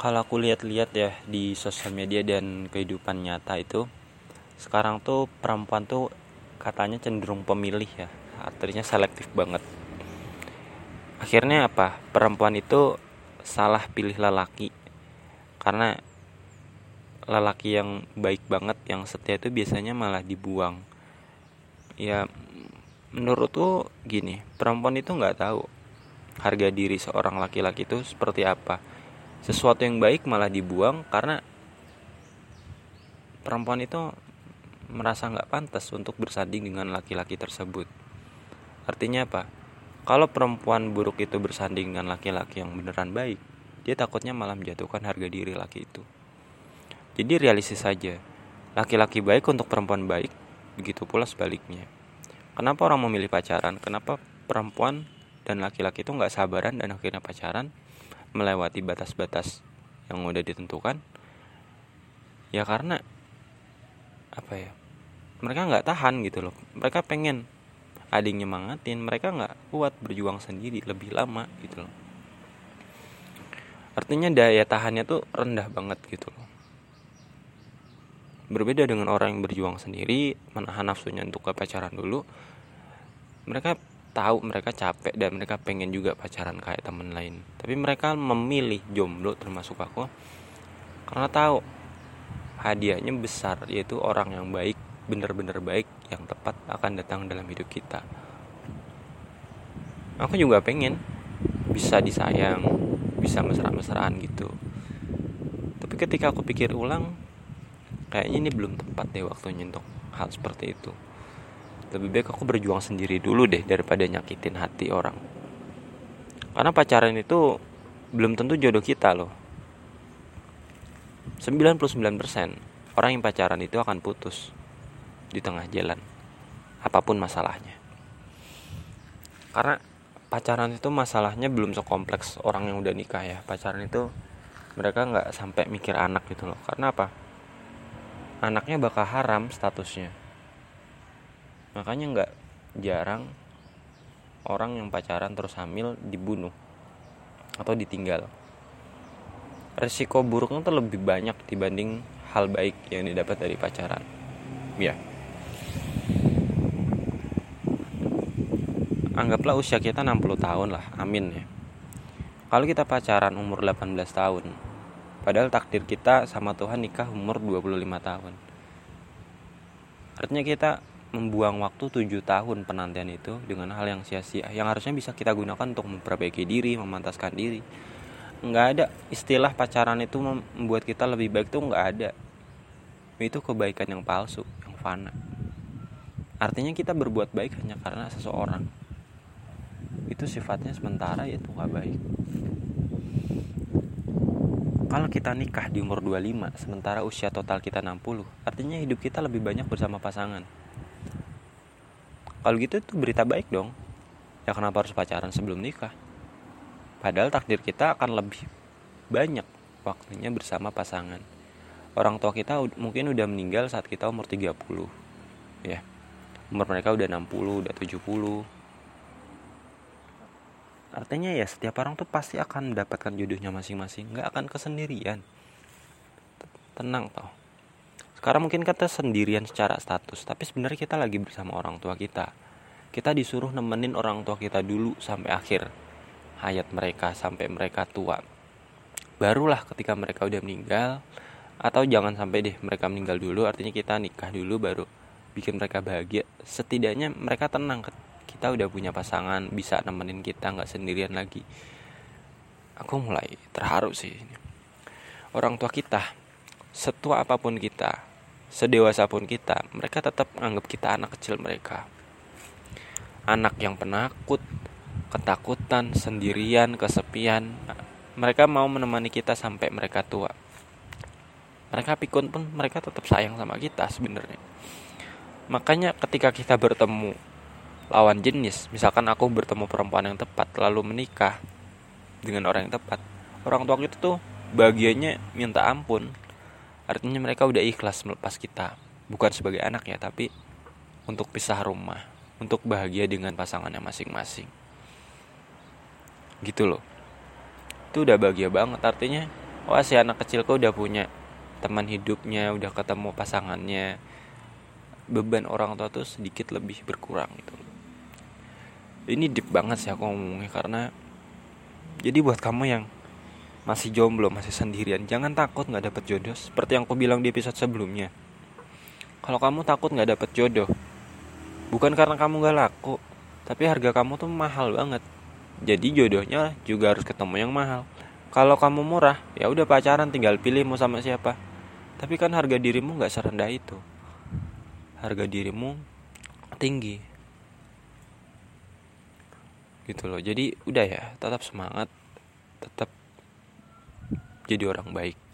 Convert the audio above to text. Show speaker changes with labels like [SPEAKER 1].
[SPEAKER 1] kalau aku lihat-lihat ya di sosial media dan kehidupan nyata itu sekarang tuh perempuan tuh katanya cenderung pemilih ya artinya selektif banget. Akhirnya apa? Perempuan itu salah pilih lelaki karena lelaki yang baik banget yang setia itu biasanya malah dibuang. Ya menurut tuh gini perempuan itu nggak tahu harga diri seorang laki-laki itu seperti apa sesuatu yang baik malah dibuang karena perempuan itu merasa nggak pantas untuk bersanding dengan laki-laki tersebut. Artinya apa? Kalau perempuan buruk itu bersanding dengan laki-laki yang beneran baik, dia takutnya malah menjatuhkan harga diri laki itu. Jadi realistis saja, laki-laki baik untuk perempuan baik, begitu pula sebaliknya. Kenapa orang memilih pacaran? Kenapa perempuan dan laki-laki itu nggak sabaran dan akhirnya pacaran? Melewati batas-batas yang udah ditentukan ya karena apa ya mereka nggak tahan gitu loh. Mereka pengen adiknya mangatin mereka nggak kuat berjuang sendiri lebih lama gitu loh. Artinya daya tahannya tuh rendah banget gitu loh. Berbeda dengan orang yang berjuang sendiri menahan nafsunya untuk ke pacaran dulu mereka tahu mereka capek dan mereka pengen juga pacaran kayak temen lain. Tapi mereka memilih jomblo termasuk aku karena tahu hadiahnya besar yaitu orang yang baik bener-bener baik yang tepat akan datang dalam hidup kita. Aku juga pengen bisa disayang bisa mesra-mesraan gitu. Tapi ketika aku pikir ulang kayaknya ini belum tepat deh waktunya untuk hal seperti itu lebih baik aku berjuang sendiri dulu deh daripada nyakitin hati orang. Karena pacaran itu belum tentu jodoh kita loh. 99% orang yang pacaran itu akan putus di tengah jalan apa pun masalahnya. Karena pacaran itu masalahnya belum sekompleks orang yang udah nikah ya. Pacaran itu mereka nggak sampai mikir anak gitu loh. Karena apa? Anaknya bakal haram statusnya makanya nggak jarang orang yang pacaran terus hamil dibunuh atau ditinggal. Resiko buruknya tuh lebih banyak dibanding hal baik yang didapat dari pacaran. Ya. Anggaplah usia kita 60 tahun lah amin ya. Kalau kita pacaran umur 18 tahun padahal takdir kita sama Tuhan nikah umur 25 tahun. Artinya kita membuang waktu tujuh tahun penantian itu dengan hal yang sia-sia yang harusnya bisa kita gunakan untuk memperbaiki diri memantaskan diri. Nggak ada. Istilah pacaran itu membuat kita lebih baik tuh nggak ada. Itu kebaikan yang palsu yang fana. Artinya kita berbuat baik hanya karena seseorang. Itu sifatnya sementara yaitu nggak baik. Kalau kita nikah di umur 25 sementara usia total kita 60 artinya hidup kita lebih banyak bersama pasangan kalau gitu itu berita baik dong. Ya kenapa harus pacaran sebelum nikah? Padahal takdir kita akan lebih banyak waktunya bersama pasangan. Orang tua kita mungkin udah meninggal saat kita umur 30 ya. Umur mereka udah 60 udah 70 artinya ya setiap orang tuh pasti akan mendapatkan jodohnya masing-masing. Nggak akan kesendirian. Tenang toh sekarang mungkin kita sendirian secara status, tapi sebenarnya kita lagi bersama orang tua kita. Kita disuruh nemenin orang tua kita dulu sampai akhir hayat mereka sampai mereka tua. Barulah ketika mereka udah meninggal atau jangan sampai deh mereka meninggal dulu artinya kita nikah dulu baru bikin mereka bahagia. Setidaknya mereka tenang kita udah punya pasangan bisa nemenin kita nggak sendirian lagi. Aku mulai terharu sih. Orang tua kita setua apa pun kita sedewasa pun kita, mereka tetap menganggap kita anak kecil mereka. Anak yang penakut, ketakutan, sendirian, kesepian. Mereka mau menemani kita sampai mereka tua. Mereka pikun pun mereka tetap sayang sama kita sebenarnya. Makanya ketika kita bertemu lawan jenis, misalkan aku bertemu perempuan yang tepat lalu menikah dengan orang yang tepat, orang tua kita tuh bagiannya minta ampun artinya mereka udah ikhlas melepas kita. Bukan sebagai anak ya tapi untuk pisah rumah untuk bahagia dengan pasangannya masing-masing. Gitu loh. Itu udah bahagia banget. Artinya wah si anak kecil kok udah punya teman hidupnya udah ketemu pasangannya. Beban orang tua tuh sedikit lebih berkurang gitu ini deep banget sih aku ngomongnya karena jadi buat kamu yang masih jomblo masih sendirian. Jangan takut nggak dapet jodoh seperti yang aku bilang di episode sebelumnya. Kalau kamu takut nggak dapet jodoh bukan karena kamu gak laku tapi harga kamu tuh mahal banget. Jadi jodohnya juga harus ketemu yang mahal. Kalau kamu murah ya udah pacaran tinggal pilih mau sama siapa. Tapi kan harga dirimu nggak serendah itu. Harga dirimu tinggi. Gitu loh. Jadi udah ya tetap semangat tetap jadi orang baik